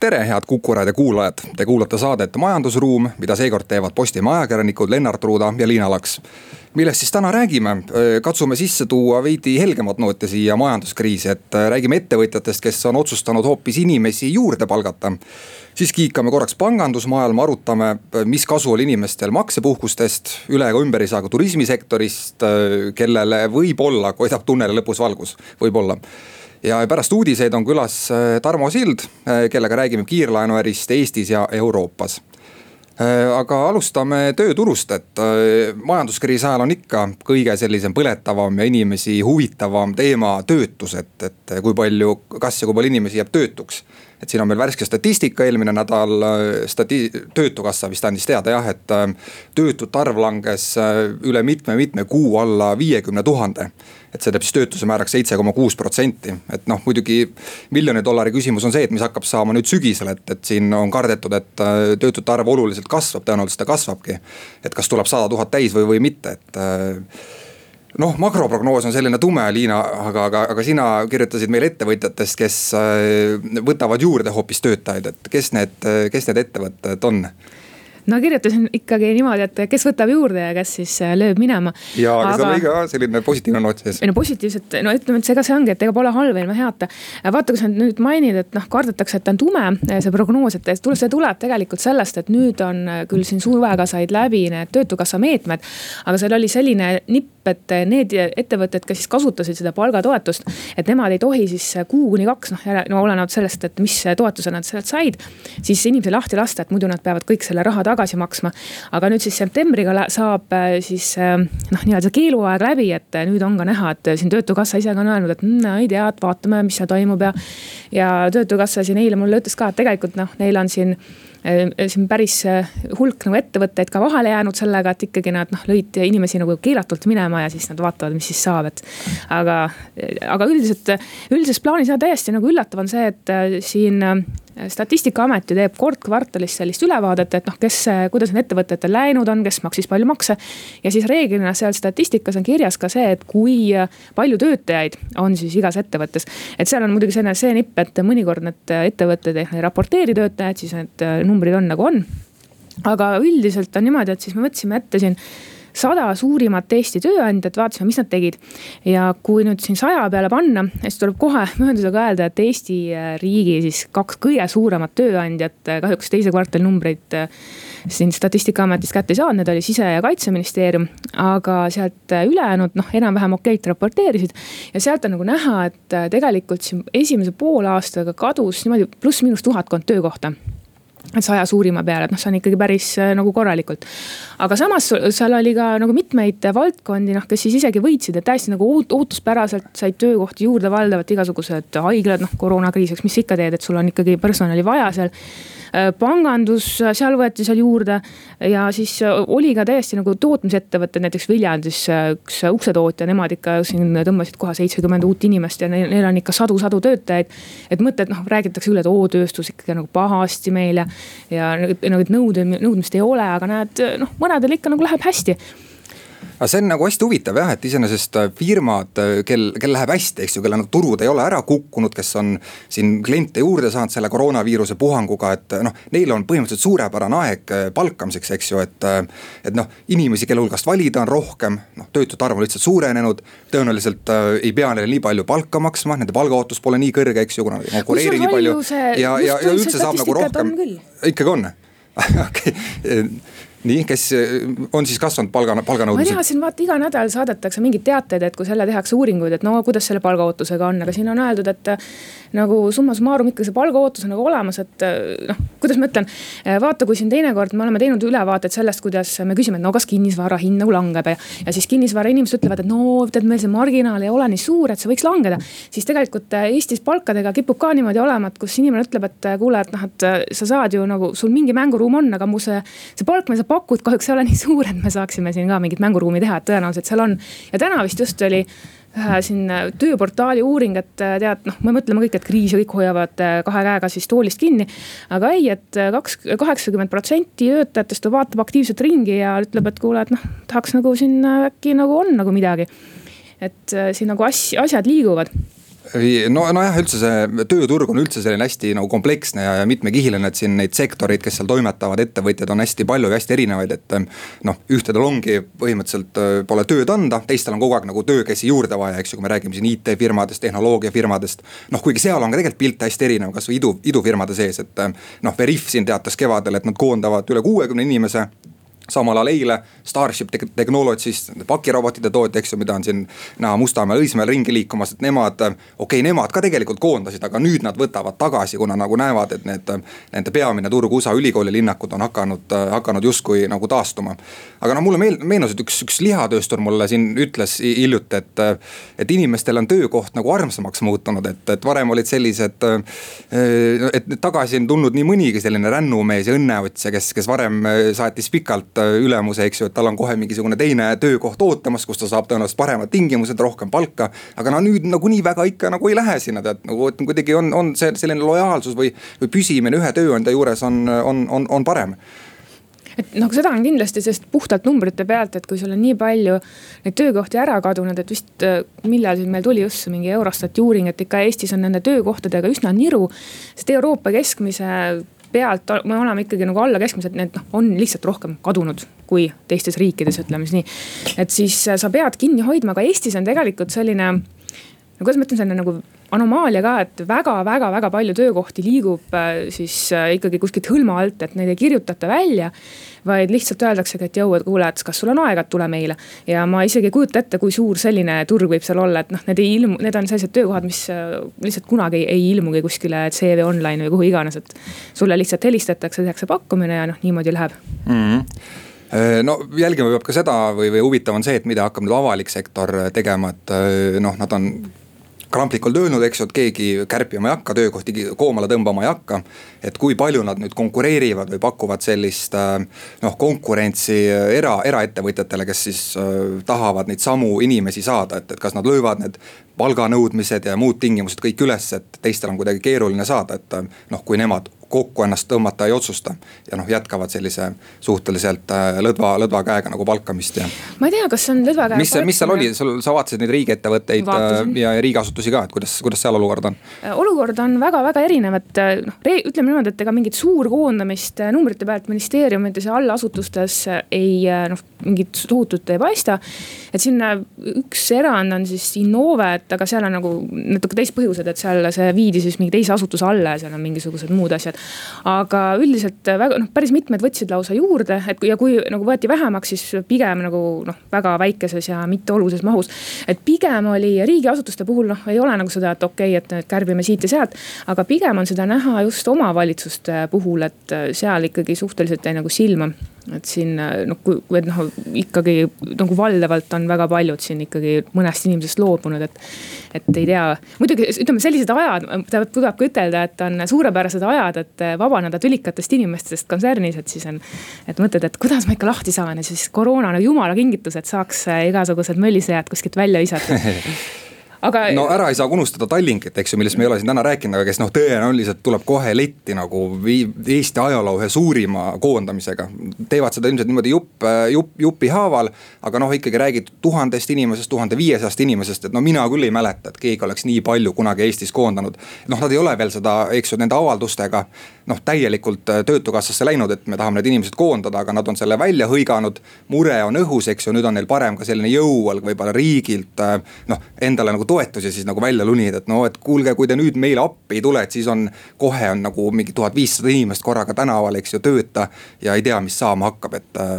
tere, head Kuku raadio kuulajad, te kuulate saadet Majandusruum, mida seekord teevad Postimehe ajakirjanikud Lennart Ruuda ja Liina Laks. millest siis täna räägime, katsume sisse tuua veidi helgemat nooti siia majanduskriisi, et räägime ettevõtjatest, kes on otsustanud hoopis inimesi juurde palgata. siis kiikame korraks pangandusmaailma, arutame, mis kasu oli inimestel maksepuhkustest, üle ega ümber ei saa ka turismisektorist, kellele võib-olla koidab tunneli lõpus valgus, võib-olla ja pärast uudiseid on külas äh, Tarmo Sild, äh, kellega räägime kiirlaenuärist Eestis ja Euroopas äh, aga alustame tööturust, et majanduskriisi ajal on ikka kõige sellisem põletavam ja inimesi huvitavam teema töötus, et, et kui palju, kas ja kui palju inimesi jääb töötuks. et siin on meil värske statistika, eelmine nädal stati-, töötukassa vist andis teada jah, et töötute arv langes üle mitme-mitme kuu alla viiekümne tuhande et see teeb siis töötuse määraks seitse koma kuus protsenti, et noh, muidugi miljoni dollari küsimus on see, et mis hakkab saama nüüd sügisel, et, et siin on kardetud, et äh, töötute arv oluliselt kasvab, tõenäoliselt ta kasvabki. et kas tuleb sada tuhat täis või, või mitte, et äh, noh, makroprognoos on selline tume, Liina, aga, aga, aga sina kirjutasid meile ettevõtjatest, kes äh, võtavad juurde hoopis töötajaid, et kes need, kes need ettevõtted on? No kirjutasin ikkagi niimoodi, et kes võtab juurde ja kes siis äh, lööb minema. ja, aga, aga seal oli ka selline positiivne noot sees. no positiivset, no ütleme, et ega see ongi, et ega pole halba ilma heata. vaata, kui sa nüüd mainid, et noh, kardetakse, et on tume, see prognoos, et see tuleb tegelikult sellest, et nüüd on küll siin suvega said läbi need töötukassa meetmed. aga seal oli selline nipp, et need ettevõtted, kes siis kasutasid seda palgatoetust, et nemad ei tohi siis kuu kuni kaks, noh, no olenevalt sellest, et mis toetuse nad sealt said. siis inimesi lahti lasta, et muidu nad peavad kõik selle raha tagasi maksma. aga nüüd siis septembriga saab äh, siis äh, noh, nii-öelda keeluaeg läbi, et äh, nüüd on ka näha, et siin töötukassa ise ka on öelnud, et mm, ei tea, et vaatame, mis seal toimub ja. ja töötukassa siin eile mulle ütles ka, et tegelikult noh, neil on siin siin päris hulk nagu ettevõtteid ka vahele jäänud sellega, et ikkagi nad noh, lõid inimesi nagu keelatult minema ja siis nad vaatavad, mis siis saab, et. aga, aga üldiselt, üldises plaanis jah, täiesti nagu üllatav on see, et siin statistikaamet ju teeb kord kvartalis sellist ülevaadet, et noh, kes, kuidas need ettevõtetel läinud on, kes maksis palju makse. ja siis reeglina seal statistikas on kirjas ka see, et kui palju töötajaid on siis igas ettevõttes. et seal on muidugi selline see nipp, et mõnikord need ettevõtted ei raporteeri töötajaid, siis need numbrid on nagu on. aga üldiselt on niimoodi, et siis me võtsime ette siin sada suurimat Eesti tööandjat, vaatasime, mis nad tegid. ja kui nüüd siin saja peale panna, siis tuleb kohe mööndusega öelda, et Eesti äh, riigi siis kaks kõige suuremat tööandjat, äh, kahjuks teise kvartali numbreid äh, siin statistikaametist kätte ei saanud, need oli sise- ja kaitseministeerium. aga sealt ülejäänud noh, enam-vähem okeilt raporteerisid. ja sealt on nagu näha, et tegelikult siin esimese poole aastaga kadus niimoodi pluss-miinus tuhatkond töökohta saja suurima peale, et noh, see on ikkagi päris äh, nagu korralikult. aga samas seal oli ka nagu mitmeid valdkondi, noh, kes siis isegi võitsid, et täiesti nagu ootuspäraselt said töökohti juurde, valdavalt igasugused haiglad, noh koroonakriisiks, mis sa ikka teed, et sul on ikkagi personali vaja seal pangandus, seal võeti seal juurde ja siis äh, oli ka täiesti nagu tootmisettevõtted, näiteks Viljandis äh, üks uksetootja, nemad ikka siin tõmbasid kohe seitsekümmend uut inimest ja neil, neil on ikka sadu-sadu töötajaid. et mõtted noh, räägitakse küll, et oo tööstus ikkagi nagu pahasti meil ja, ja nagu nõude, nõudmist ei ole, aga näed noh, mõnedel ikka nagu läheb hästi aga see on nagu hästi huvitav jah, et iseenesest äh, firmad, äh, kel, kel läheb hästi, eks ju, kelle nagu turud ei ole ära kukkunud, kes on siin kliente juurde saanud selle koroonaviiruse puhanguga, et noh, neil on põhimõtteliselt suurepärane aeg äh, palkamiseks, eks ju, et. et noh, inimesi, kelle hulgast valida on rohkem, noh töötute arv on lihtsalt suurenenud. tõenäoliselt äh, ei pea neile nii palju palka maksma, nende palgaootus pole nii kõrge, eks ju, kuna ei konkureeri nii palju. ja, ja, ja üldse saab nagu rohkem, ikkagi on okei okay nii, kes eh, on siis kasvanud palga, palganõudmised? ma ei tea, siin vaata iga nädal saadetakse mingeid teateid, et kui selle tehakse uuringuid, et no kuidas selle palgaootusega on, aga siin on öeldud, et. nagu summa summarum ikka see palgaootus on nagu olemas, et noh, kuidas ma ütlen. vaata, kui siin teinekord me oleme teinud ülevaateid sellest, kuidas me küsime, et no kas kinnisvara hind nagu langeb ja. ja siis kinnisvara inimesed ütlevad, et no tead, meil see marginaal ei ole nii suur, et see võiks langeda. siis tegelikult Eestis palkadega kipub ka niimoodi olema, et kus inimene ütleb, et kuule, et noh, et sa saad ju nagu, sul mingi mänguruum on, aga mu see, see palk, mida sa pakud kahjuks ei ole nii suur, et me saaksime siin ka mingit mänguruumi teha, et tõenäoliselt seal on. ja täna vist just oli ühe siin tööportaali uuring, et tead, noh, me mõtleme kõik, et kriis ja kõik hoiavad kahe käega siis toolist kinni. aga ei, et kaks, kaheksakümmend protsenti töötajatest vaatab aktiivselt ringi ja ütleb, et kuule, et noh, tahaks nagu siin äkki nagu on nagu midagi. et siin nagu asj, asjad liiguvad no, nojah, üldse see tööturg on üldse selline hästi nagu kompleksne ja, mitmekihiline, et siin neid sektoreid, kes seal toimetavad, ettevõtjaid on hästi palju ja hästi erinevaid, et. noh, ühtedel ongi põhimõtteliselt äh, pole tööd anda, teistel on kogu aeg nagu töökäsi juurde vaja, eks ju, kui me räägime siin IT-firmadest, tehnoloogiafirmadest. noh, kuigi seal on ka tegelikult pilt hästi erinev, kasvõi idu, idufirmade sees, et noh, Veriff siin teatas kevadel, et nad koondavad üle kuuekümne inimese samal ajal eile Starship Technologies, pakirobotite tootja, eks ju, mida on siin näha Mustamäel, Õismäel ringi liikumas, et nemad. okei okay,, nemad ka tegelikult koondasid, aga nüüd nad võtavad tagasi, kuna nagu näevad, et need. Nende peamine turg, USA ülikooli linnakud on hakanud, hakanud justkui nagu taastuma. aga no mulle meel-, meenus, et üks, üks lihatööstur mulle siin ütles hiljuti, et. et inimestel on töökoht nagu armsamaks muutunud, et, et varem olid sellised. et tagasi on tulnud nii mõnigi selline rännumees ja õnneotsija, kes, kes varem saatis pikalt Äh, ülemuse, eks ju, et tal on kohe mingisugune teine töökoht ootamas, kus ta saab tõenäoliselt paremad tingimused, rohkem palka. aga no nüüd nagunii väga ikka nagu ei lähe sinna tead, nagu kuidagi on, on see selline lojaalsus või, või püsimine ühe tööandja juures on, on, on, on parem et noh, seda on kindlasti, sest puhtalt numbrite pealt, et kui sul on nii palju neid töökohti ära kadunud, et vist äh, millal siin meil tuli just mingi Eurostati uuring, et ikka Eestis on nende töökohtadega üsna niru. sest Euroopa keskmise pealt me oleme ikkagi nagu alla keskmised, need noh, on lihtsalt rohkem kadunud kui teistes riikides, ütleme siis nii. et siis äh, sa pead kinni hoidma, aga Eestis on tegelikult selline, no kuidas ma ütlen, selline nagu anomaalia ka, et väga-väga-väga palju töökohti liigub äh, siis äh, ikkagi kuskilt hõlma alt, et neid ei kirjutata välja vaid lihtsalt öeldaksegi, et jõu, et kuule, et kas sul on aega, et tule meile. ja ma isegi ei kujuta ette, kui suur selline turg võib seal olla, et noh, need ei ilmu, need on sellised töökohad, mis äh, lihtsalt kunagi ei, ei ilmugi kuskile CV Online või kuhu iganes, et. sulle lihtsalt helistatakse, tehakse pakkumine ja noh, niimoodi läheb mm. -hmm no jälgima peab ka seda või, või huvitav on see, et mida hakkab nüüd avalik sektor tegema, et noh, nad on kramplikult öelnud, eks ju, et keegi kärpima ei hakka, töökohti koomale tõmbama ei hakka. et kui palju nad nüüd konkureerivad või pakuvad sellist äh, noh, konkurentsi äh, era, eraettevõtjatele, kes siis äh, tahavad neid samu inimesi saada, et, et kas nad löövad need palganõudmised ja muud tingimused kõik üles, et teistel on kuidagi keeruline saada, et noh, kui nemad kokku ennast tõmmata ei otsusta. ja noh, jätkavad sellise suhteliselt äh, lõdva, lõdva käega nagu palkamist ja. ma ei tea, kas see on lõdva käega. mis, mis seal oli, sul, sa vaatasid neid riigiettevõtteid äh, Vaatasin. ja riigiasutusi ka, et kuidas, kuidas seal olukord on? Äh, olukord on väga-väga erinev, et noh, ütleme niimoodi, et ega mingit suurkoondamist numbrite pealt ministeeriumides ja allasutustes ei noh, mingit tohutut ei paista. et siin üks erand on siis Innove, et aga seal on nagu natuke teised põhjused, et seal see viidi siis mingi teise asutuse alla ja seal on mingisugused muud asjad aga üldiselt väga noh, päris mitmed võtsid lausa juurde, et ja kui nagu võeti vähemaks, siis pigem nagu noh, väga väikeses ja mitteolulises mahus. et pigem oli riigiasutuste puhul noh, ei ole nagu seda, et okei okay,, et kärbime siit ja sealt. aga pigem on seda näha just omavalitsuste puhul, et seal ikkagi suhteliselt jäi nagu silma et siin noh, kui, et noh, ikkagi nagu valdavalt on väga paljud siin ikkagi mõnest inimesest loobunud, et. et ei tea, muidugi ütleme sellised ajad, tuleb ka ütelda, et on suurepärased ajad, et vabaneda tülikatest inimestest kontsernis, et siis on. et mõtled, et kuidas ma ikka lahti saan ja siis koroona nagu jumala kingitus, et saaks igasugused möllisejad kuskilt välja visata aga. no ära ei saa unustada Tallinkit, eks ju, millest me ei ole siin täna rääkinud, aga kes noh, tõenäoliselt tuleb kohe letti nagu Eesti ajaloo ühe suurima koondamisega. teevad seda ilmselt niimoodi jupp, jupp, jupi haaval, aga noh, ikkagi räägid tuhandest inimesest, tuhande viiesajast inimesest, et no mina küll ei mäleta, et keegi oleks nii palju kunagi Eestis koondanud. noh, nad ei ole veel seda, eks ju, nende avaldustega noh, täielikult töötukassasse läinud, et me tahame need inimesed koondada, aga nad on selle välja hõiganud. mure on õhus, eks ju, nüüd on neil parem ka selline jõuvalg võib-olla riigilt noh, endale nagu toetusi siis nagu välja lunida, et no, et kuulge, kui te nüüd meile appi ei tule, et siis on. kohe on nagu mingi tuhat viissada inimest korraga tänaval, eks ju, tööta ja ei tea, mis saama hakkab, et äh,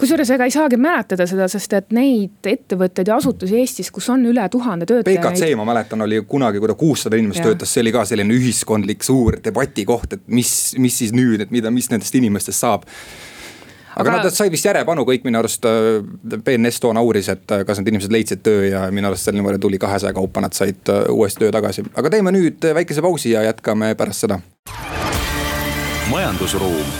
kusjuures ega ei saagi mäletada seda, sest et neid ettevõtteid ja asutusi Eestis, kus on üle tuhande töötaja. Neid... ma mäletan, oli kunagi, kui ta kuussada inimest ja. töötas, see oli ka selline ühiskondlik suur debati koht, et mis, mis siis nüüd, et mida, mis nendest inimestest saab aga, aga nad said vist järjepanu kõik minu arust, BNS äh, toona uuris, et äh, kas need inimesed leidsid töö ja minu arust seal niimoodi tuli kahesaja kaupa, nad said äh, uuesti töö tagasi. aga teeme nüüd väikese pausi ja jätkame pärast seda. majandusruum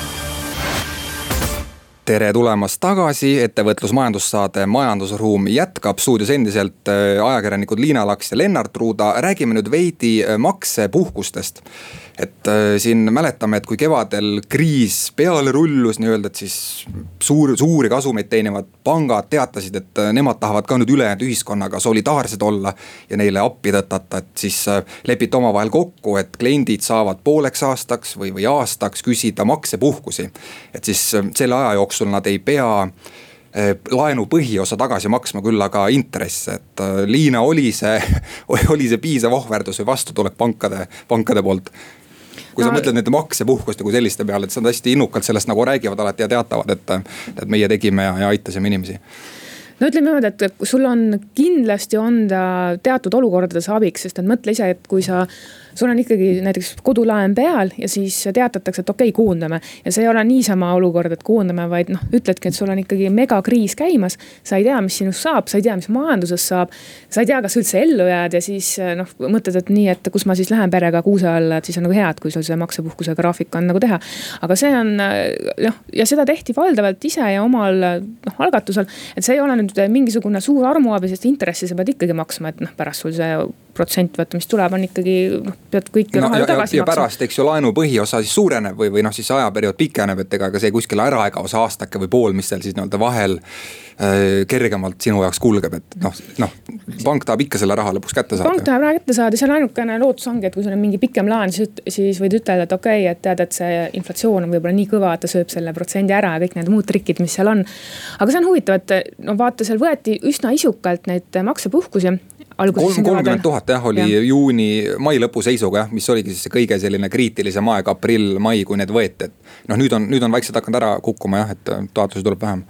tere tulemast tagasi, ettevõtlus majandussaade Majandusruum jätkab stuudios endiselt ajakirjanikud Liina Laks ja Lennart Ruuda, räägime nüüd veidi maksepuhkustest et äh, siin mäletame, et kui kevadel kriis peale rullus nii-öelda, et siis suur, suuri kasumeid teenivad pangad teatasid, et äh, nemad tahavad ka nüüd ülejäänud ühiskonnaga solidaarsed olla. ja neile appi tõtata, et siis äh, lepiti omavahel kokku, et kliendid saavad pooleks aastaks või, või aastaks küsida maksepuhkusi. et siis selle aja jooksul nad ei pea laenu põhiosa tagasi maksma, küll aga intresse, et Liina, oli see, oli see piisav ohverdus või vastutulek pankade, pankade poolt? Kui sa no, mõtled nende maksepuhkuste kui selliste peale, et nad hästi innukalt sellest nagu räägivad alati ja teatavad, et, et meie tegime ja, ja aitasime inimesi. No ütleme niimoodi, et sul on kindlasti on ta teatud olukordades abiks, sest et mõtle ise, et kui sa sul on ikkagi näiteks kodulaen peal ja siis teatatakse, et okei okay,, koondame. ja see ei ole niisama olukord, et koondame, vaid noh, ütledki, et sul on ikkagi megakriis käimas. sa ei tea, mis sinust saab, sa ei tea, mis majandusest saab. sa ei tea, kas üldse ellu jääd ja siis noh, mõtled, et nii, et kus ma siis lähen perega kuuse alla, et siis on nagu hea, et kui sul see maksepuhkuse graafik on nagu teha. aga see on noh, ja seda tehti valdavalt ise ja omal noh algatusel. et see ei ole nüüd mingisugune suur armuabi, sest intressi sa pead ikkagi maksma, et noh, pärast sul see protsent vaata, mis tuleb, on ikkagi noh, pead kõike no, raha tagasi ja, maksma. pärast, eks ju, laenu põhiosa siis suureneb või, või noh, siis ajaperiood pikeneb, et ega ka see kuskil ära ega osa aastake või pool, mis seal siis nii-öelda vahel kergemalt sinu jaoks kulgeb, et noh, noh, pank tahab ikka selle raha lõpuks kätte saada. pank tahab raha kätte saada, seal ainukene lootus ongi, et kui sul on mingi pikem plaan, siis, siis võid ütelda, et okei okay,, et tead, et see inflatsioon on võib-olla nii kõva, et ta sööb selle protsendi ära ja kõik need muud trikid, mis seal on. aga see on huvitav, et no vaata, seal võeti üsna isukalt neid maksepuhkusi kolmkümmend tuhat jah, oli ja. juuni, mai lõpu seisuga jah, mis oligi siis see kõige selline kriitilisem aeg, aprill-mai, kui need võeti, et. noh, nüüd on, nüüd on vaikselt hakanud ära kukkuma jah, et taotlusi tuleb vähem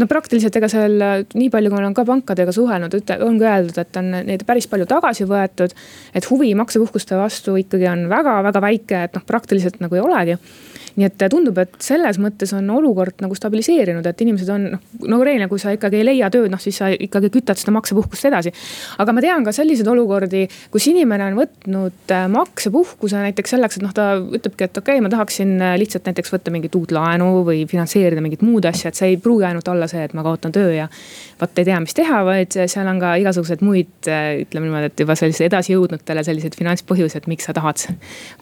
no praktiliselt ega seal nii palju, kui ma olen ka pankadega suhelnud, ongi öeldud, et on neid päris palju tagasi võetud. et huvi maksepuhkuste vastu ikkagi on väga-väga väike, et noh, praktiliselt nagu ei olegi nii et tundub, et selles mõttes on olukord nagu stabiliseerinud, et inimesed on noh, no reeglina, kui sa ikkagi ei leia tööd, noh siis sa ikkagi kütad seda maksepuhkust edasi. aga ma tean ka selliseid olukordi, kus inimene on võtnud äh, maksepuhkuse näiteks selleks, et noh, ta ütlebki, et okei okay,, ma tahaksin äh, lihtsalt näiteks võtta mingit uut laenu või finantseerida mingit muud asja, et see ei pruugi ainult olla see, et ma kaotan töö ja vot ei tea, mis teha, vaid seal on ka igasuguseid muid, äh, ütleme niimoodi, et juba sellise edasijõudnutele selliseid finantspõhjuseid, miks sa tahad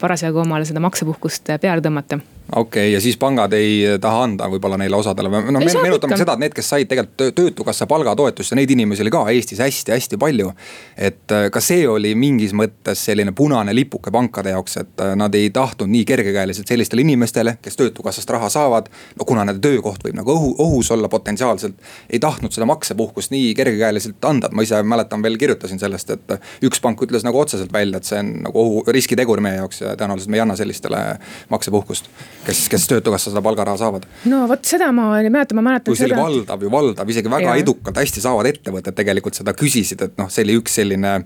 parasjagu omale seda maksepuhkust peale tõmmata okei okay,, ja siis pangad ei taha anda võib-olla neile osadele, noh meenutame seda, et need, kes said tegelikult töötukassa palgatoetust ja neid inimesi oli ka Eestis hästi-hästi palju. et äh, ka see oli mingis mõttes selline punane lipuke pankade jaoks, et äh, nad ei tahtnud nii kergekäeliselt sellistele inimestele, kes töötukassast raha saavad. no kuna nende töökoht võib nagu õhu, ohus olla potentsiaalselt, ei tahtnud seda maksepuhkust nii kergekäeliselt anda, et ma ise mäletan veel kirjutasin sellest, et äh, üks pank ütles nagu otseselt välja, et see on nagu ohu, riskitegur meie jaoks ja tõenäoliselt me ei anna sellistele maksepuhkust kes, kes töötukassa seda palgaraha saavad. no vot seda ma ei mäleta, ma mäletan. kui see oli valdav ju valdav, isegi väga ja. edukalt, hästi saavad ettevõtted tegelikult seda küsisid, et noh, see oli üks selline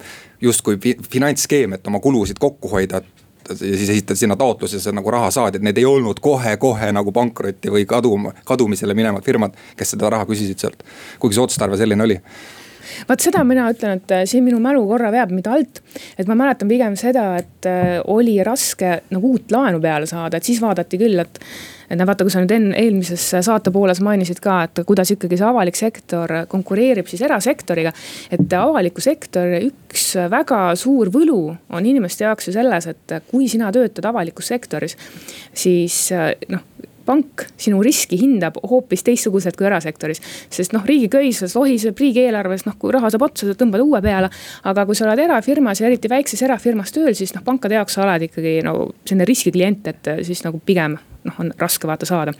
justkui finantsskeem, et oma kulusid kokku hoida ja siis esitad sinna taotluse, sa nagu raha saad, et need ei olnud kohe-kohe nagu pankrotti või kaduma, kadumisele minevad firmad, kes seda raha küsisid sealt. kuigi see otstarve selline oli vaat seda mina ütlen, et äh, siin minu mälu korra veab mind alt. et ma mäletan pigem seda, et äh, oli raske nagu uut laenu peale saada, et siis vaadati küll, et et no vaata, kui sa nüüd enne eelmises saate pooles mainisid ka, et kuidas ikkagi see avalik sektor konkureerib siis erasektoriga. et avaliku sektori üks väga suur võlu on inimeste jaoks ju selles, et kui sina töötad avalikus sektoris, siis äh, noh pank sinu riski hindab hoopis teistsuguselt kui erasektoris. sest noh, riigi köises lohiseb riigieelarves, noh kui raha saab otsa, sa tõmbad uue peale. aga kui sa oled erafirmas ja eriti väikses erafirmas tööl, siis noh, pankade jaoks sa oled ikkagi no selline riskiklient, et siis nagu pigem noh, on raske vaata saada.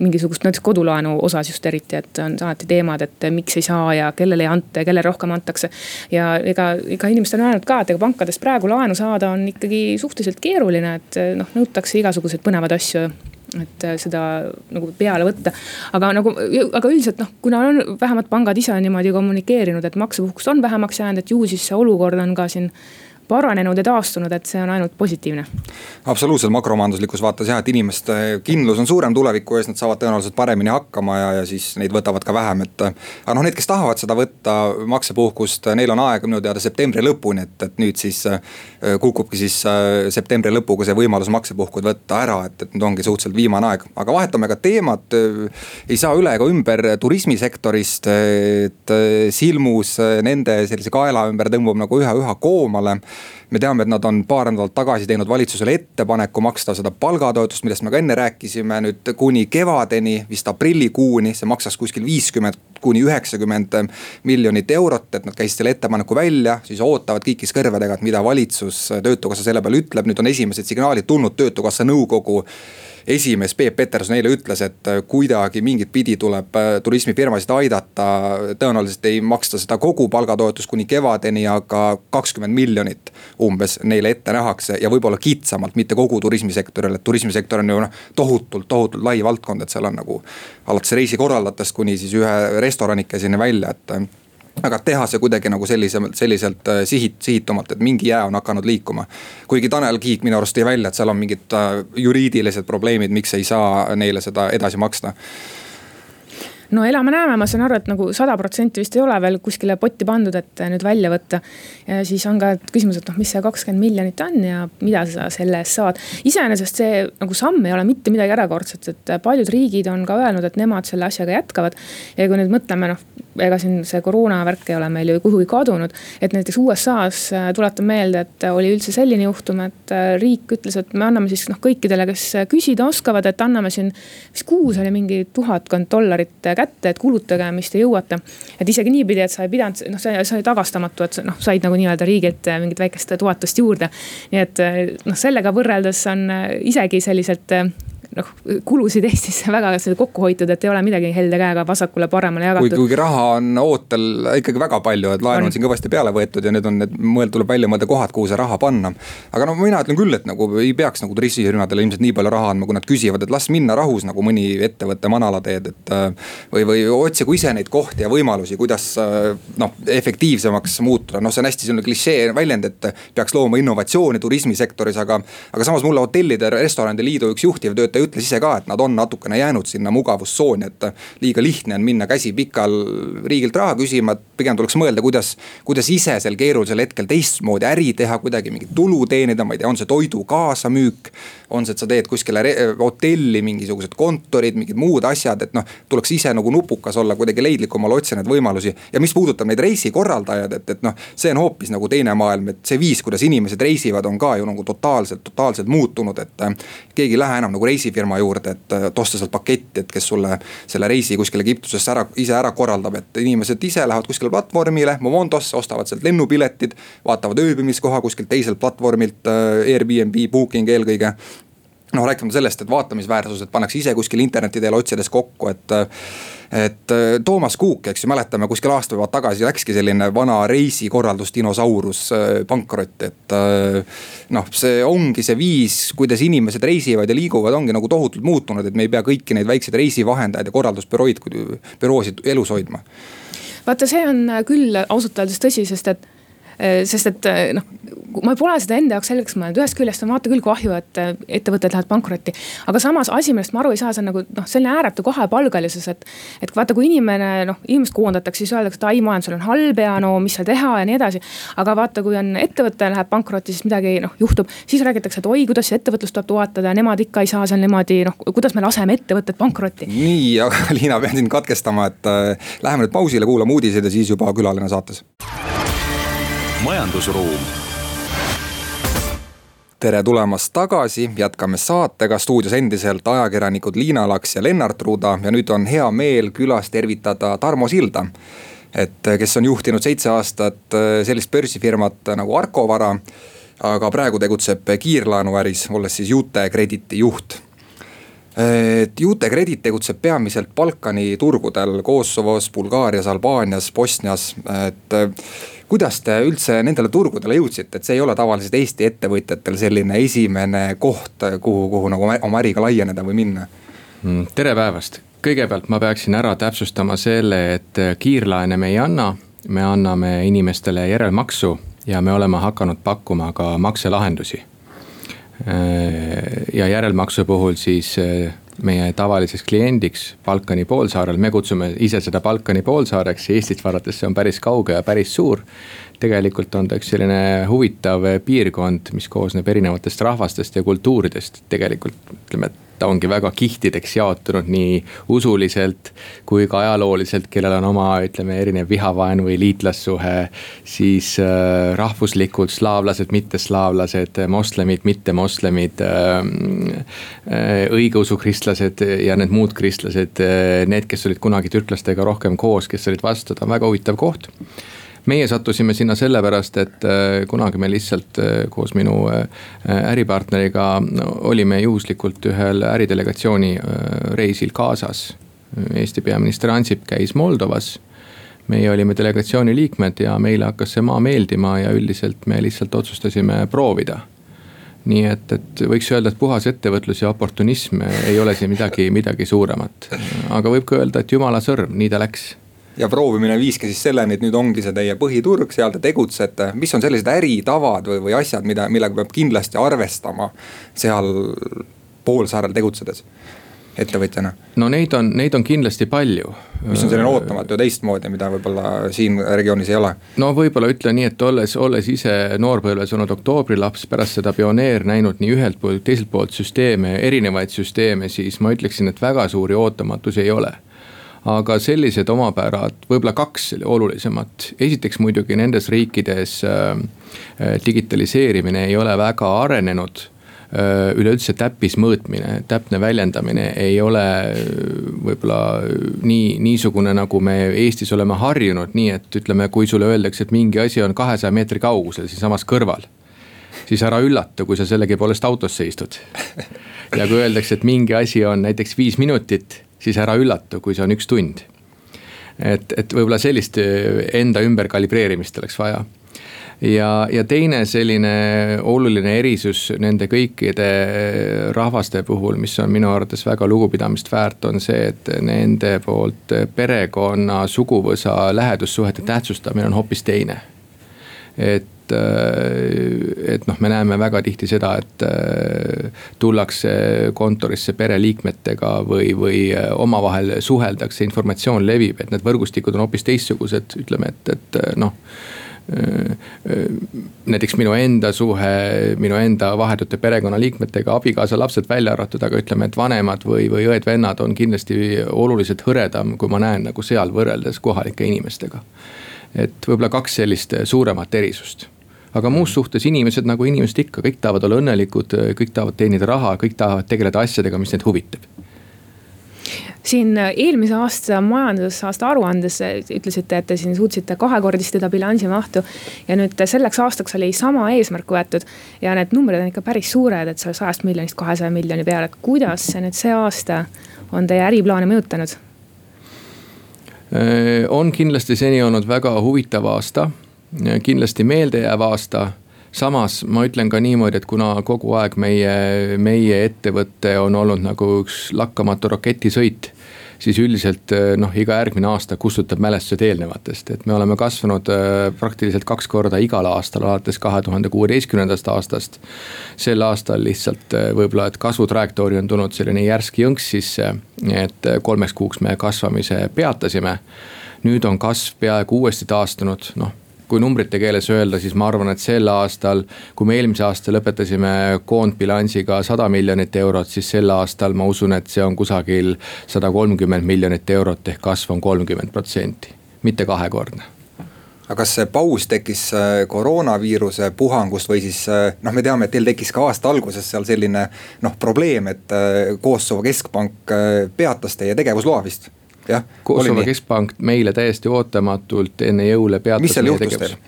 mingisugust näiteks kodulaenu osas just eriti, et on alati teemad, et miks ei saa ja kellele ei anta ja kellele rohkem antakse. ja ega, ega inimesed on öelnud ka, et ega pankadest praegu laenu saada on ikkagi suhteliselt keeruline, et noh, nõutakse igasuguseid põnevaid asju et äh, seda nagu peale võtta. aga nagu, aga üldiselt noh, kuna on vähemalt pangad ise on niimoodi kommunikeerinud, et maksepuhkust on vähemaks jäänud, et ju siis see olukord on ka siin paranenud ja taastunud, et see on ainult positiivne. absoluutselt makromajanduslikus vaates jah, et inimeste kindlus on suurem tuleviku ees, nad saavad tõenäoliselt paremini hakkama ja, ja siis neid võtavad ka vähem, et. aga noh, need, kes tahavad seda võtta, maksepuhkust, neil on aega minu teada septembri lõpuni, et, et nüüd siis äh, kukubki siis äh, septembri lõpuga see võimalus maksepuhkud võtta ära, et, et nüüd ongi suhteliselt viimane aeg, aga vahetame ka teemat. ei saa üle ega ümber turismisektorist, et silmus nende sellise kaela ümber tõmbub nagu üha, üha koomale me teame, et nad on paar nädalat tagasi teinud valitsusele ettepaneku maksta seda palgatoetust, millest me ka enne rääkisime, nüüd kuni kevadeni, vist aprillikuuni, see maksaks kuskil viiskümmend kuni üheksakümmend miljonit eurot, et nad käisid selle ettepaneku välja, siis ootavad kikis kõrvadega, et mida valitsus, töötukassa selle peale ütleb, nüüd on esimesed signaalid tulnud töötukassa nõukogu esimees Peep Peterson eile ütles, et äh, kuidagi mingit pidi tuleb äh, turismifirmasid aidata. tõenäoliselt ei maksta seda kogu palgatoetust kuni kevadeni, aga kakskümmend miljonit umbes neile ette nähakse ja võib-olla kitsamalt, mitte kogu turismisektorile, et turismisektor on ju noh tohutult, tohutult lai valdkond, et seal on nagu alates reisikorraldajatest kuni siis ühe restoranikeseni välja, et aga teha see kuidagi nagu sellisemalt, selliselt äh, sihit, sihitumalt, et mingi jää on hakanud liikuma. kuigi Tanel Kiik minu arust tõi välja, et seal on mingid äh, juriidilised probleemid, miks ei saa neile seda edasi maksta no elame-näeme, ma saan aru, et nagu sada protsenti vist ei ole veel kuskile potti pandud, et nüüd välja võtta. siis on ka küsimus, et noh, mis see kakskümmend miljonit on ja mida sa selle eest saad. iseenesest see nagu samm ei ole mitte midagi erakordset, et paljud riigid on ka öelnud, et nemad selle asjaga jätkavad. ja kui nüüd mõtleme, noh, ega siin see koroona värk ei ole meil ju kuhugi kadunud. et näiteks USA-s äh, tuletan meelde, et oli üldse selline juhtum, et äh, riik ütles, et me anname siis noh, kõikidele, kes küsida oskavad, et anname siin. vist kuus oli mingi tuhatkond dollarit kätte, et kulutage, mis te jõuate. et isegi niipidi, et sa ei pidanud, noh, see, see oli tagastamatu, et noh, said nagu nii-öelda riigilt äh, mingit väikest toetust juurde. nii et äh, noh, sellega võrreldes on äh, isegi selliselt noh, kulusid Eestisse väga kokku hoitud, et ei ole midagi helde käega vasakule-paremale jagatud. kuigi raha on ootel ikkagi väga palju, et laenu on siin kõvasti peale võetud ja nüüd on need mõeld, tuleb välja mõelda kohad, kuhu see raha panna. aga no mina ütlen küll, et nagu ei peaks nagu turismifirmadele ilmselt nii palju raha andma, kui nad küsivad, et las minna rahus nagu mõni ettevõte manala teed, et. Äh, või, või otsigu ise neid kohti ja võimalusi, kuidas äh, noh, efektiivsemaks muutuda, noh, see on hästi selline klišee väljend, et peaks looma innovatsiooni turismisektoris, aga. aga samas mulle hotellide, restoranide liidu üks juhtivtöötaja ütles ise ka, et nad on natukene jäänud sinna mugavustsooni, et liiga lihtne on minna käsi pikal riigilt raha küsima, et pigem tuleks mõelda, kuidas. kuidas ise sel keerulisel hetkel teistmoodi äri teha, kuidagi mingit tulu teenida, ma ei tea, on see toidu kaasamüük. on see, et sa teed kuskile hotelli mingisugused kontorid, mingid muud asjad, et noh, tuleks ise nagu nupukas olla, kuidagi leidlikumalt otsida neid võimalusi. ja mis puudutab neid reisikorraldajaid, et, et noh, see on hoopis nagu teine maailm, et see viis, kuidas inimesed reisivad, on ka ju nagu totaalselt, totaalselt muutunud, et. keegi ei lähe enam nagu reisi reisifirma juurde, et, et osta sealt paketti, et kes sulle selle reisi kuskile Egiptusesse ära, ise ära korraldab, et inimesed ise lähevad kuskile platvormile, Momondosse, ostavad sealt lennupiletid. vaatavad ööbimiskoha kuskilt teiselt platvormilt, äh, Airbnb, Booking eelkõige noh, rääkimata sellest, et vaatamisväärsused pannakse ise kuskil interneti teel otsides kokku, et et äh, Toomas Kuuk, eks ju, mäletame kuskil aasta või tagasi läkski selline vana reisikorraldus dinosaurus äh, pankrotti, et. Äh, noh, see ongi see viis, kuidas inimesed reisivad ja liiguvad, ongi nagu tohutult muutunud, et me ei pea kõiki neid väikseid reisivahendajaid ja korraldusbürooid, büroosid elus hoidma. vaata, see on küll ausalt öeldes tõsi, sest et sest et noh, ma pole seda enda jaoks selgeks mõelnud, ühest küljest on vaata küll kahju, et äh, ettevõtted lähevad pankrotti. aga samas asi, millest ma aru ei saa, see on nagu noh, selline ääretu kahepalgelisus, et. et vaata, kui inimene noh, inimest koondatakse, siis öeldakse, et ai, majandusel on halb ja no mis seal teha ja nii edasi. aga vaata, kui on ettevõte läheb pankrotti, siis midagi noh juhtub, siis räägitakse, et oi, kuidas ettevõtlust tuleb toetada, nemad ikka ei saa seal niimoodi noh, kuidas me laseme ettevõtted pankrotti. nii, aga Liina, pean sind katkestama, et äh, läheme nüüd pausile, kuulame uudiseid ja siis juba külaline saates. Majandusruum tere tulemast tagasi, jätkame saatega, stuudios endiselt ajakirjanikud Liina Laks ja Lennart Ruda ja nüüd on hea meel külas tervitada Tarmo Silda. et kes on juhtinud seitse aastat äh, sellist börsifirmat nagu Arko Vara. aga praegu tegutseb kiirlaenuäris, olles siis Jute Crediti juht et Jute Credit tegutseb peamiselt Balkani turgudel Kosovos, Bulgaarias, Albaanias, Bosnias, et kuidas te üldse nendele turgudele jõudsite, et see ei ole tavaliselt Eesti ettevõtjatel selline esimene koht, kuhu, kuhu nagu oma äriga laieneda või minna? Mm, tere päevast, kõigepealt ma peaksin ära täpsustama selle, et kiirlaene me ei anna, me anname inimestele järelmaksu ja me oleme hakanud pakkuma ka makselahendusi. ja järelmaksu puhul siis meie tavaliseks kliendiks Balkani poolsaarel, me kutsume ise seda Balkani poolsaareks Eestist vaadates see on päris kauge ja päris suur. Tegelikult on ta üks selline huvitav piirkond, mis koosneb erinevatest rahvastest ja kultuuridest, tegelikult ütleme, et ta ongi väga kihtideks jaotunud nii usuliselt kui ka ajalooliselt, kellel on oma, ütleme, erinev vihavaen või liitlassuhe. siis äh, rahvuslikult slaavlased, mitteslaavlased, moslemid, mittemoslemid äh,. äh õigeusu kristlased ja need muud kristlased, äh, need, kes olid kunagi türklastega rohkem koos, kes olid vastu, ta on väga huvitav koht meie sattusime sinna sellepärast, et äh, kunagi me lihtsalt äh, koos minu äh, äripartneriga olime juhuslikult ühel äridelegatsiooni reisil kaasas. Eesti peaminister Ansip käis Moldovas meie olime delegatsiooni liikmed ja meile hakkas see maa meeldima ja üldiselt me lihtsalt otsustasime proovida. nii et, et võiks öelda, et puhas ettevõtlus ja oportunism ei ole siin midagi, midagi suuremat. aga võib ka öelda, et jumala sõrm, nii ta läks ja proovimine viiski siis selleni, et nüüd ongi see teie põhiturg, seal te tegutsete. mis on sellised äritavad või, või asjad, mida, millega peab kindlasti arvestama seal poolsaarel tegutsedes? ettevõtjana? no neid on, neid on kindlasti palju. mis on selline ootamatu ja teistmoodi, mida võib-olla siin regioonis ei ole? no võib-olla ütlen nii, et olles, olles ise noorpõlves olnud oktoobrilaps, pärast seda pioneer näinud nii ühelt poolt, teiselt poolt süsteeme, erinevaid süsteeme, siis ma ütleksin, et väga suuri ootamatusi ei ole aga sellised omapärad, võib-olla kaks olulisemat, esiteks muidugi nendes riikides äh, äh, digitaliseerimine ei ole väga arenenud äh, üleüldse täppismõõtmine, täpne väljendamine ei ole võib-olla nii, niisugune, nagu me Eestis oleme harjunud, nii et ütleme, kui sulle öeldakse, et mingi asi on kahesaja meetri kaugusel siinsamas kõrval. siis ära üllata, kui sa sellegipoolest autosse istud. ja kui öeldakse, et mingi asi on näiteks viis minutit siis ära üllatu, kui see on üks tund. et, et võib-olla sellist äh, enda ümber kalibreerimist oleks vaja ja, ja teine selline oluline erisus nende kõikide rahvaste puhul, mis on minu arvates väga lugupidamist väärt, on see, et nende poolt perekonna, suguvõsa, lähedussuhete tähtsustamine on hoopis teine. et et, äh, et noh, me näeme väga tihti seda, et äh, tullakse kontorisse pereliikmetega või, või äh, omavahel suheldakse, informatsioon levib, et need võrgustikud on hoopis teistsugused, ütleme, et, et noh näiteks minu enda suhe minu enda vahetute perekonnaliikmetega, abikaasa, lapsed välja arvatud, aga ütleme, et vanemad või, või õed-vennad on kindlasti oluliselt hõredam, kui ma näen nagu seal võrreldes kohalike inimestega. et võib-olla kaks sellist suuremat erisust aga muus suhtes inimesed nagu inimesed ikka, kõik tahavad olla õnnelikud, kõik tahavad teenida raha, kõik tahavad tegeleda asjadega, mis neid huvitab siin eelmise aasta majandusaasta aruandes ütlesite, et te siin suutsite kahekordistada bilansi mahtu. ja nüüd selleks aastaks oli sama eesmärk võetud ja need numbrid on ikka päris suured, et seal sajast miljonist kahesaja miljoni peale, et kuidas see nüüd see aasta on teie äriplaane mõjutanud? on kindlasti seni olnud väga huvitav aasta kindlasti meeldejääv aasta samas ma ütlen ka niimoodi, et kuna kogu aeg meie, meie ettevõte on olnud nagu üks lakkamatu raketisõit siis üldiselt noh, iga järgmine aasta kustutab mälestused eelnevatest, et me oleme kasvanud eh, praktiliselt kaks korda igal aastal alates kahe tuhande kuueteistkümnendast aastast. sel aastal lihtsalt eh, võib-olla, et kasvutrajektoori on tulnud selline järsk jõnks sisse, et kolmeks kuuks me kasvamise peatasime. nüüd on kasv peaaegu uuesti taastunud, noh kui numbrite keeles öelda, siis ma arvan, et sel aastal, kui me eelmise aasta lõpetasime koondbilansiga sada miljonit eurot, siis sel aastal ma usun, et see on kusagil sada kolmkümmend miljonit eurot ehk kasv on kolmkümmend protsenti, mitte kahekordne. Aga kas see paus tekkis äh, koroonaviiruse puhangust või siis äh, noh, me teame, et teil tekkis ka aasta alguses seal selline noh, probleem, et äh, Kosovo keskpank peatas teie tegevusloa vist jah. Kosovo keskpank meile täiesti ootamatult enne jõule peatas. mis seal juhtus teil?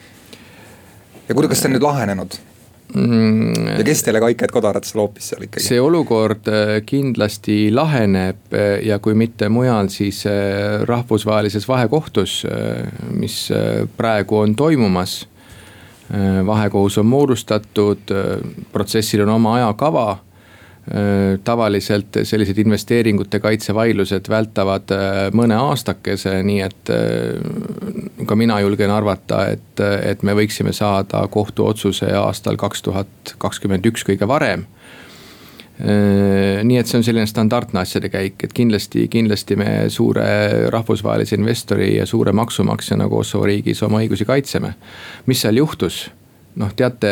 ja kuidas see on nüüd lahenenud? Mm, ja kes teile kaikaid kodaratesse loopis seal ikkagi? see olukord äh, kindlasti laheneb äh, ja kui mitte mujal, siis äh, rahvusvahelises vahekohtus, mis praegu on toimumas. vahekohus on moodustatud, protsessil on oma ajakava tavaliselt sellised investeeringute kaitsevaidlused vältavad äh, mõne aastakese, nii et äh, ka mina julgen arvata, et, et me võiksime saada kohtuotsuse aastal kaks tuhat kakskümmend üks kõige varem nii et see on selline standardne asjade käik, et kindlasti, kindlasti me suure rahvusvahelise investori ja suure maksumaksjana Kosovo riigis oma õigusi kaitseme. mis seal juhtus? Noh, teate,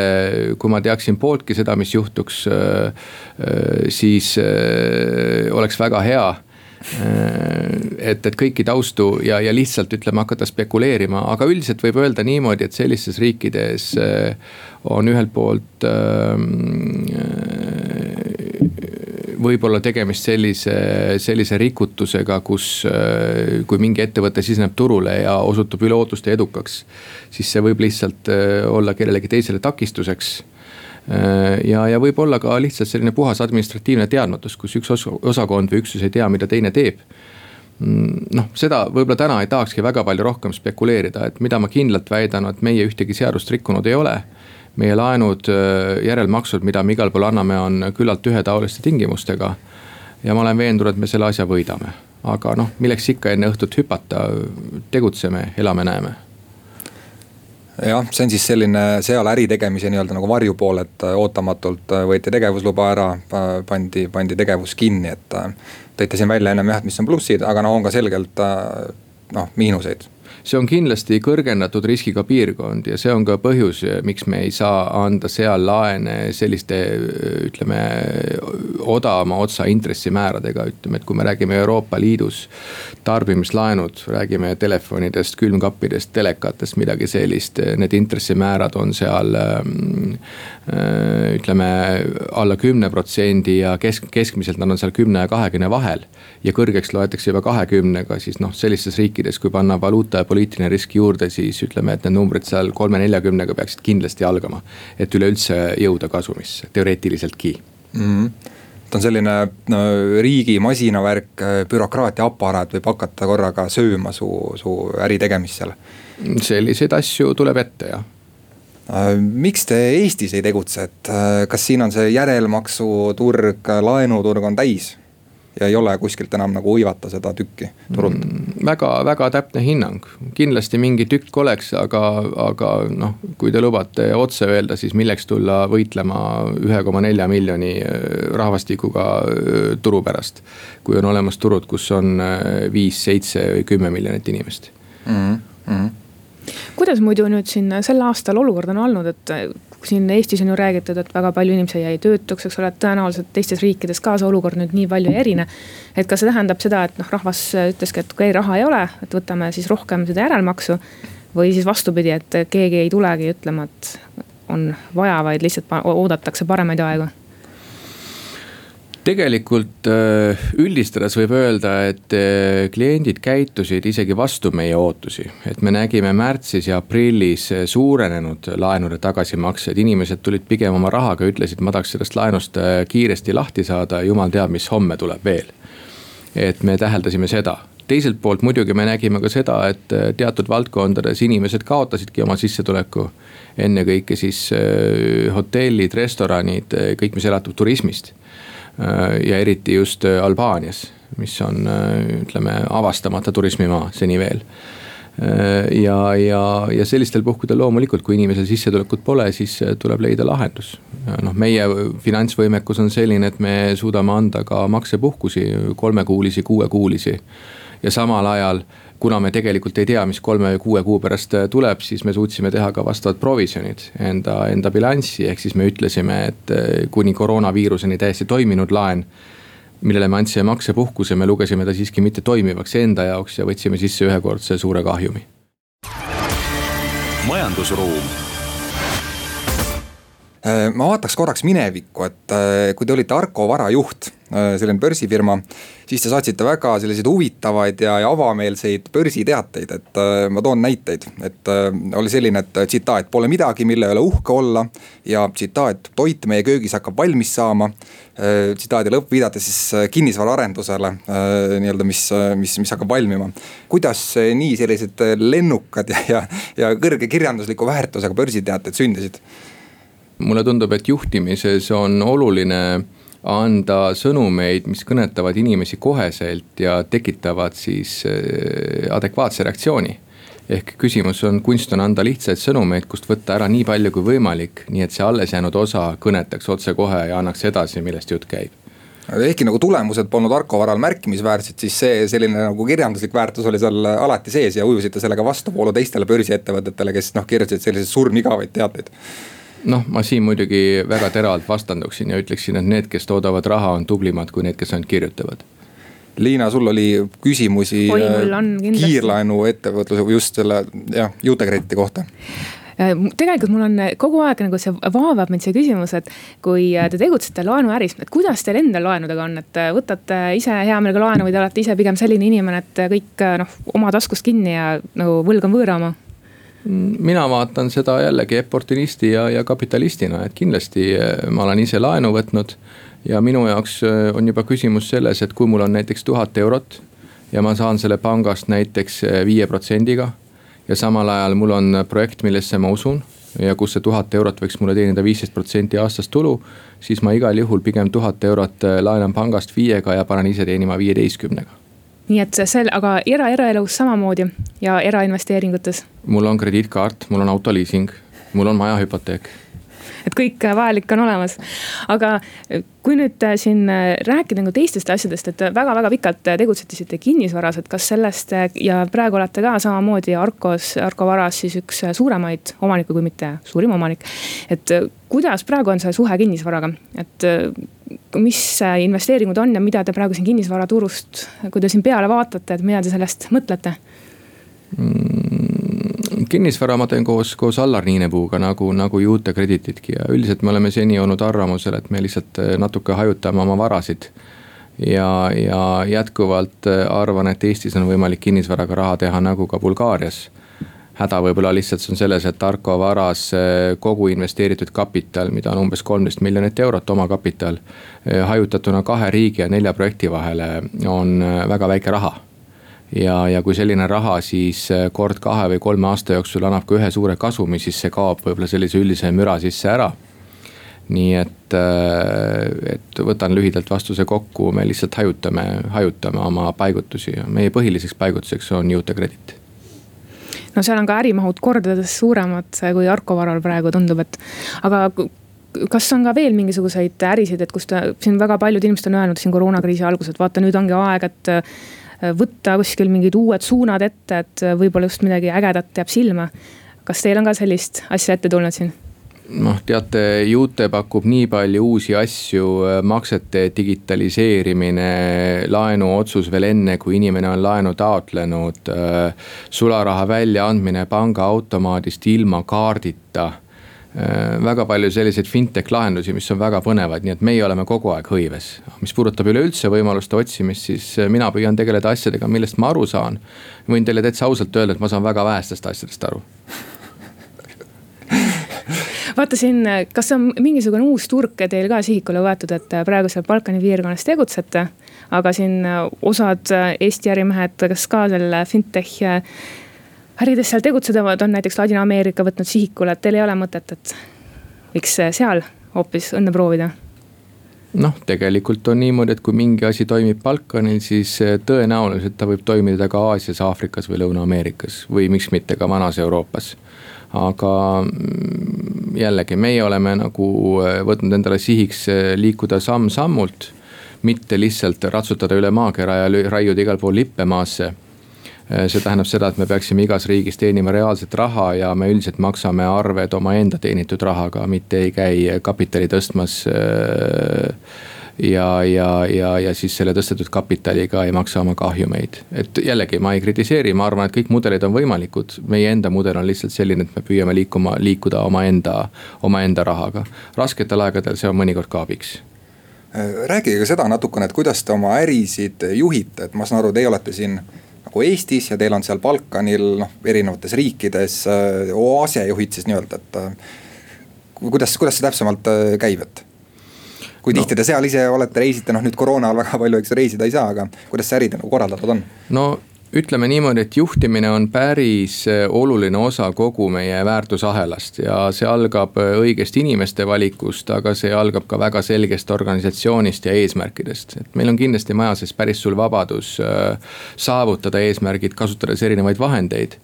kui ma teaksin pooltki seda, mis juhtuks, siis oleks väga hea et, et kõiki taustu ja, ja lihtsalt ütleme hakata spekuleerima, aga üldiselt võib öelda niimoodi, et sellistes riikides on ühelt poolt võib-olla tegemist sellise, sellise rikutusega, kus, äh, kui mingi ettevõte siseneb turule ja osutub üle ootuste edukaks. siis see võib lihtsalt äh, olla kellelegi teisele takistuseks äh, ja, ja võib-olla ka lihtsalt selline puhas administratiivne teadmatus, kus üks osakond või üksus ei tea, mida teine teeb mm, noh, seda võib-olla täna ei tahakski väga palju rohkem spekuleerida, et mida ma kindlalt väidan, et meie ühtegi seadust rikkunud ei ole meie laenud, äh, järelmaksud, mida me igal pool anname, on küllalt ühetaoliste tingimustega. ja ma olen veendunud, et me selle asja võidame, aga noh, milleks ikka enne õhtut hüpata, tegutseme, elame-näeme jah, see on siis selline seal äri tegemise nii-öelda nagu varjupool, et äh, ootamatult äh, võeti tegevusluba ära, pandi, pandi tegevus kinni, et. tõite siin välja ennem jah, et mis on plussid, aga no on ka selgelt noh, miinuseid see on kindlasti kõrgendatud riskiga piirkond ja see on ka põhjus, miks me ei saa anda seal laene selliste ütleme odavama otsa intressimääradega, ütleme, et kui me räägime Euroopa Liidus. tarbimislaenud, räägime telefonidest, külmkappidest, telekatest, midagi sellist, need intressimäärad on seal äh, ütleme alla kümne protsendi ja kesk, keskmiselt nad on seal kümne ja kahekümne vahel. ja kõrgeks loetakse juba kahekümnega, siis noh, sellistes riikides, kui panna valuuta ja poliitiline risk juurde, siis ütleme, et need numbrid seal kolme-neljakümnega peaksid kindlasti algama. et üleüldse jõuda kasumisse, teoreetiliseltki mm. -hmm ta on selline no, riigi masinavärk, bürokraatia aparaat võib hakata korraga sööma su, su äri tegemist seal. selliseid asju tuleb ette jah äh, miks te Eestis ei tegutse, et äh, kas siin on see järelmaksuturg, laenuturg on täis? Ja ei ole kuskilt enam nagu hõivata seda tükki turult mm,? väga, väga täpne hinnang, kindlasti mingi tükk oleks, aga, aga noh, kui te lubate otse öelda, siis milleks tulla võitlema ühe koma nelja miljoni äh, rahvastikuga äh, turu pärast. kui on olemas turud, kus on äh, viis, seitse või kümme miljonit inimest mm. -hmm kuidas muidu nüüd siin sel aastal olukord on olnud, et siin Eestis on ju räägitud, et väga palju inimesi jäi töötuks, eks ole, tõenäoliselt teistes riikides ka see olukord nüüd nii palju ei erine. et kas see tähendab seda, et noh, rahvas ütleski, et okei raha ei ole, et võtame siis rohkem seda järelmaksu. või siis vastupidi, et keegi ei tulegi ütlema, et on vaja, vaid lihtsalt oodatakse paremaid aegu tegelikult äh, üldistades võib öelda, et äh, kliendid käitusid isegi vastu meie ootusi. et me nägime märtsis ja aprillis äh, suurenenud laenude tagasimakseid, inimesed tulid pigem oma rahaga, ütlesid, ma tahaks sellest laenust kiiresti lahti saada, jumal teab, mis homme tuleb veel. et me täheldasime seda teiselt poolt muidugi me nägime ka seda, et teatud valdkondades inimesed kaotasidki oma sissetuleku. ennekõike siis hotellid, restoranid, kõik, mis elatub turismist ja eriti just äh, Albaanias, mis on äh, ütleme avastamata turismimaa seni veel ja, ja, ja sellistel puhkudel loomulikult, kui inimesel sissetulekut pole, siis tuleb leida lahendus. noh, meie finantsvõimekus on selline, et me suudame anda ka maksepuhkusi, kolmekuulisi, kuuekuulisi. ja samal ajal kuna me tegelikult ei tea, mis kolme või kuue kuu pärast äh, tuleb, siis me suutsime teha ka vastavad provisjonid enda, enda bilanssi, ehk siis me ütlesime, et äh, kuni koroonaviiruseni täiesti toiminud laen millele me andsime maksepuhkuse, me lugesime ta siiski mittetoimivaks enda jaoks ja võtsime sisse ühekordse suure kahjumi. majandusruum ma vaataks korraks minevikku, et äh, kui te olite Arko varajuht, äh, selline börsifirma, siis te saatsite väga selliseid huvitavaid ja, ja avameelseid börsiteateid, et ma toon näiteid. et oli selline, et tsitaat, pole midagi, mille üle uhke olla ja tsitaat, toit meie köögis hakkab valmis saama. tsitaadi lõpp viidates siis kinnisvaraarendusele nii-öelda, mis, mis, mis hakkab valmima. kuidas nii sellised lennukad ja, ja, ja kõrge kirjandusliku väärtusega börsiteated sündisid? Mulle tundub, et juhtimises on oluline anda sõnumeid, mis kõnetavad inimesi koheselt ja tekitavad siis äh, adekvaatse reaktsiooni. ehk küsimus on, kunst on anda lihtsaid sõnumeid, kust võtta ära nii palju kui võimalik, nii et see alles jäänud osa kõnetaks otsekohe ja annaks edasi, millest jutt käib ehkki nagu tulemused polnud Arko varal märkimisväärsed, siis see selline nagu kirjanduslik väärtus oli seal alati sees ja ujusite sellega vastuvoolu teistele börsiettevõtetele, kes noh, kirjutasid selliseid surmigavaid teateid noh, ma siin muidugi väga teravalt vastanduksin ja ütleksin, et need, kes toodavad raha, on tublimad kui need, kes ainult kirjutavad. Liina, sul oli küsimusi Oi, äh, kiirlaenu ettevõtluse või just selle jah, juutekrediti kohta. Äh, tegelikult mul on kogu aeg nagu see vaevab mind see küsimus, et kui äh, te tegutsete laenuäris, et kuidas teil endal laenudega on, et võtate ise hea meelega laenu või te olete ise pigem selline inimene, et kõik noh, oma taskust kinni ja nagu võlg on võõra oma? Mina vaatan seda jällegi oportunisti ja, ja kapitalistina, et kindlasti ma olen ise laenu võtnud. ja minu jaoks on juba küsimus selles, et kui mul on näiteks tuhat eurot ja ma saan selle pangast näiteks viie protsendiga ja samal ajal mul on projekt, millesse ma usun ja kus see tuhat eurot võiks mulle teenida viisteist protsenti aastas tulu. siis ma igal juhul pigem tuhat eurot laenan pangast viiega ja panen ise teenima viieteistkümnega. Nii et sel, aga era, eraelus samamoodi ja erainvesteeringutes? mul on krediitkaart, mul on autoliising, mul on majahüpoteek et kõik äh, vajalik on olemas. aga äh, kui nüüd äh, siin rääkida nagu teistest asjadest, et väga-väga pikalt tegutsetasite kinnisvaras, et kas sellest ja praegu olete ka samamoodi Arkos, Arko Varas siis üks suuremaid omanikke, kui mitte suurim omanik. et kuidas praegu on see suhe kinnisvaraga, et mis investeeringud on ja mida te praegu siin kinnisvaraturust, kui te siin peale vaatate, et mida te sellest mõtlete mm.? Kinnisvara ma teen koos, koos Allar Niinepuuga nagu, nagu juute kreditidki ja üldiselt me oleme seni olnud arvamusel, et me lihtsalt eh, natuke hajutame oma varasid. ja, ja jätkuvalt eh, arvan, et Eestis on võimalik kinnisvaraga raha teha nagu ka Bulgaarias häda võib-olla lihtsalt on selles, et Arko varas eh, kogu investeeritud kapital, mida on umbes kolmteist miljonit eurot omakapital. hajutatuna kahe riigi ja nelja projekti vahele on väga väike raha ja, ja kui selline raha siis äh, kord kahe või kolme aasta jooksul annab ka ühe suure kasumi, siis see kaob võib-olla sellise üldise müra sisse ära. nii et, äh, et võtan lühidalt vastuse kokku, me lihtsalt hajutame, hajutame oma paigutusi ja meie põhiliseks paigutuseks on juutekredit no seal on ka ärimahud kordades suuremad kui Arko varal praegu tundub, et aga kas on ka veel mingisuguseid ärisid, et kus ta, siin väga paljud inimesed on öelnud siin koroonakriisi alguses, vaata, nüüd ongi aeg, et võtta kuskil mingid uued suunad ette, et äh, võib-olla just midagi ägedat jääb silma. kas teil on ka sellist asja ette tulnud siin? noh, teate, Juute pakub nii palju uusi asju, äh, maksete digitaliseerimine, laenuotsus veel enne, kui inimene on laenu taotlenud. sularaha väljaandmine pangaautomaadist ilma kaardita Äh, väga palju selliseid fintech lahendusi, mis on väga põnevad, nii et meie oleme kogu aeg hõives. mis puudutab üleüldse võimaluste otsimist, siis äh, mina püüan tegeleda asjadega, millest ma aru saan. võin teile täitsa ausalt öelda, et ma saan väga vähestest asjadest aru vaata siin, kas on mingisugune uus turg teil ka sihikule võetud, et praegu seal Balkani piirkonnas tegutsete. aga siin osad Eesti ärimehed, kas ka selle fintech ärides seal tegutsevad, on näiteks Ladina-Ameerika võtnud sihikule, et teil ei ole mõtet, et võiks seal hoopis õnne proovida noh, tegelikult on niimoodi, et kui mingi asi toimib Balkanil, siis eh, tõenäoliselt ta võib toimida ka Aasias, Aafrikas või Lõuna-Ameerikas või miks mitte ka vanas Euroopas. aga mm, jällegi, meie oleme nagu eh, võtnud endale sihiks eh, liikuda samm-sammult. mitte lihtsalt ratsutada üle maakera ja raiuda igal pool lippe maasse see tähendab seda, et me peaksime igas riigis teenima reaalset raha ja me üldiselt maksame arved omaenda teenitud rahaga, mitte ei käi kapitali tõstmas äh, ja, ja, ja, ja siis selle tõstetud kapitaliga ei maksa oma kahjumeid. et jällegi, ma ei kritiseeri, ma arvan, et kõik mudelid on võimalikud. meie enda mudel on lihtsalt selline, et me püüame liikuma, liikuda omaenda, omaenda rahaga. rasketel aegadel see on mõnikord ka abiks äh, rääkige ka seda natukene, et kuidas te oma ärisid juhite, et ma saan aru, teie olete siin nagu Eestis ja teil on seal Balkanil noh, erinevates riikides äh, asejuhid siis nii-öelda, et. Äh, kuidas, kuidas see täpsemalt äh, käib, et? kui no. tihti te seal ise olete, reisite, noh nüüd koroona ajal väga palju, eks reisida ei saa, aga kuidas see ärid nagu korraldatud on? no ütleme niimoodi, et juhtimine on päris eh, oluline osa kogu meie väärtusahelast ja see algab eh, õigest inimeste valikust, aga see algab ka väga selgest organisatsioonist ja eesmärkidest. et meil on kindlasti maja sees päris suur vabadus eh, saavutada eesmärgid, kasutades erinevaid vahendeid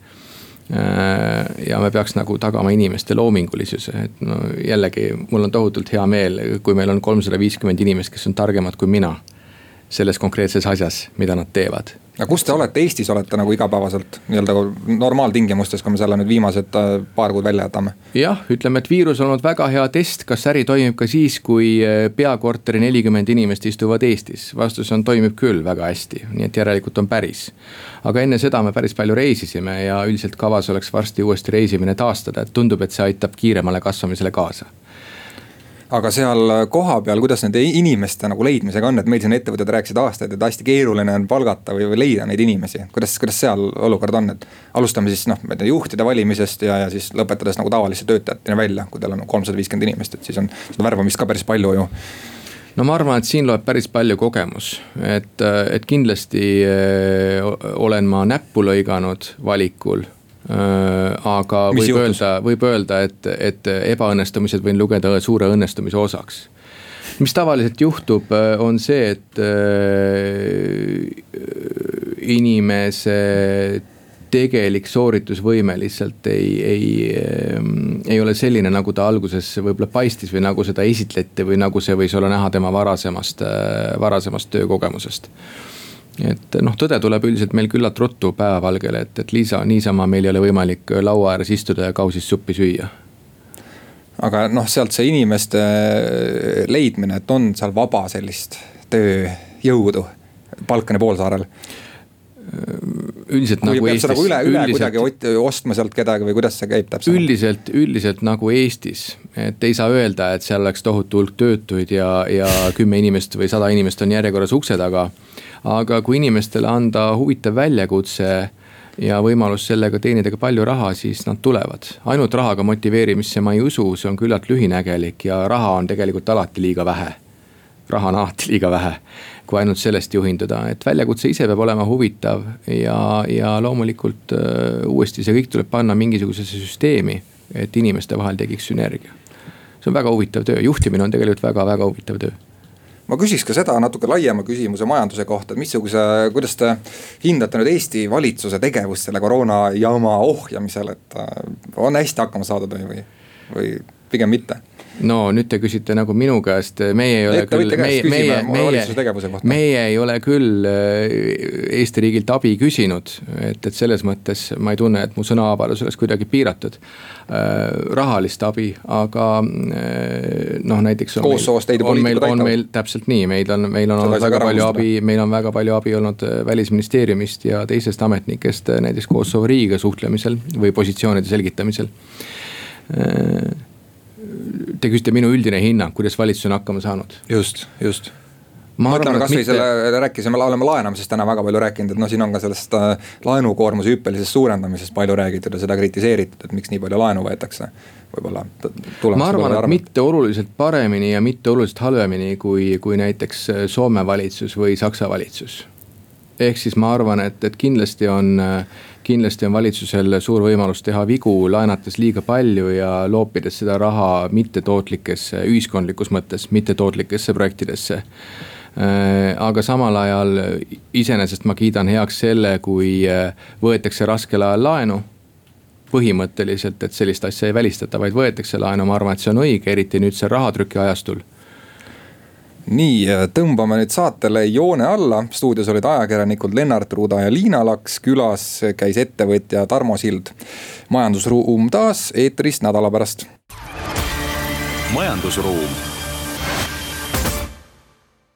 ja me peaks nagu tagama inimeste loomingulisuse, et no jällegi, mul on tohutult hea meel, kui meil on kolmsada viiskümmend inimest, kes on targemad kui mina selles konkreetses asjas, mida nad teevad aga kus te olete, Eestis olete nagu igapäevaselt nii-öelda normaaltingimustes, kui me selle nüüd viimased äh, paar kuud välja jätame? jah, ütleme, et viirus on olnud väga hea test, kas äri toimib ka siis, kui äh, peakorteri nelikümmend inimest istuvad Eestis. vastus on, toimib küll väga hästi, nii et järelikult on päris. aga enne seda me päris palju reisisime ja üldiselt kavas oleks varsti uuesti reisimine taastada, et tundub, et see aitab kiiremale kasvamisele kaasa aga seal kohapeal, kuidas nende inimeste nagu leidmisega on, et meil siin ettevõtjad rääkisid aastaid, et hästi keeruline on palgata või, või leida neid inimesi. kuidas, kuidas seal olukord on, et alustame siis noh, ma ei tea juhtide valimisest ja, ja siis lõpetades nagu tavaliste töötajateni välja, kui teil on kolmsada viiskümmend inimest, et siis on seda värbamist ka päris palju ju no ma arvan, et siin loeb päris palju kogemus, et, et kindlasti eh, olen ma näppu lõiganud valikul aga Mis võib juhtus? öelda, võib öelda, et, et ebaõnnestumised võin lugeda suure õnnestumise osaks. mis tavaliselt juhtub, äh, on see, et äh, inimese tegelik sooritusvõime lihtsalt ei, ei, ei ole selline, nagu ta alguses võib-olla paistis või nagu seda esitleti või nagu see võis olla näha tema varasemast, varasemast töökogemusest et noh, tõde tuleb üldiselt meil küllalt ruttu päevavalgele, et, et Liisa, niisama meil ei ole võimalik laua ääres istuda ja kausist suppi süüa. aga noh, sealt see inimeste leidmine, et on seal vaba sellist tööjõudu Balkani poolsaarel üldiselt kui nagu Eestis. Nagu üle, üle üldiselt, kuidagi ostma sealt kedagi või kuidas see käib täpselt? üldiselt, üldiselt nagu Eestis, et ei saa öelda, et seal oleks tohutu hulk töötuid ja, ja kümme inimest või sada inimest on järjekorras ukse taga aga kui inimestele anda huvitav väljakutse ja võimalus sellega teenida ka palju raha, siis nad tulevad. ainult rahaga motiveerimisse ma ei usu, see on küllalt lühinägelik ja raha on tegelikult alati liiga vähe. raha on alati liiga vähe, kui ainult sellest juhinduda, et väljakutse ise peab olema huvitav ja, ja loomulikult uh, uuesti see kõik tuleb panna mingisugusesse süsteemi, et inimeste vahel tekiks sünergia. see on väga huvitav töö, juhtimine on tegelikult väga-väga huvitav töö ma küsiks ka seda natuke laiema küsimuse majanduse kohta, et missuguse, kuidas te hindate nüüd Eesti valitsuse tegevust selle koroona jama ohjamisel, et äh, on hästi hakkama saadud või, või, või pigem mitte? No nüüd te küsite nagu minu käest, meie ei ole Ette küll, meie, meie, meie, meie ei ole küll äh, Eesti riigilt abi küsinud. et, et selles mõttes ma ei tunne, et mu sõnavabadus oleks kuidagi piiratud. Äh, rahalist abi, aga äh, noh, näiteks. koossoost leida poliitikud aitavad. on meil täpselt nii, meil on, meil on olnud väga palju abi, meil on väga palju abi olnud välisministeeriumist ja teistest ametnikest näiteks Kosovo riigiga suhtlemisel või positsioonide selgitamisel te küsite minu üldine hinnang, kuidas valitsus on hakkama saanud. just, just mõtleme kasvõi mitte... selle, rääkisime, oleme laenamisest täna väga palju rääkinud, et noh, siin on ka sellest äh, laenukoormuse hüppelisest suurendamisest palju räägitud ja seda kritiseeritud, et miks nii palju laenu võetakse. võib-olla. ma arvan, et mitte oluliselt paremini ja mitte oluliselt halvemini kui, kui näiteks äh, Soome valitsus või Saksa valitsus. ehk siis ma arvan, et, et kindlasti on äh, kindlasti on valitsusel suur võimalus teha vigu, laenates liiga palju ja loopides seda raha mittetootlikesse, ühiskondlikus mõttes mittetootlikesse projektidesse äh, aga samal ajal iseenesest ma kiidan heaks selle, kui äh, võetakse raskel ajal laenu. põhimõtteliselt, et sellist asja ei välistata, vaid võetakse laenu, ma arvan, et see on õige, eriti nüüdsel rahatrüki ajastul nii, tõmbame nüüd saatele joone alla, stuudios olid ajakirjanikud Lennart Ruda ja Liina Laks, külas käis ettevõtja Tarmo Sild. majandusruum taas eetris nädala pärast. majandusruum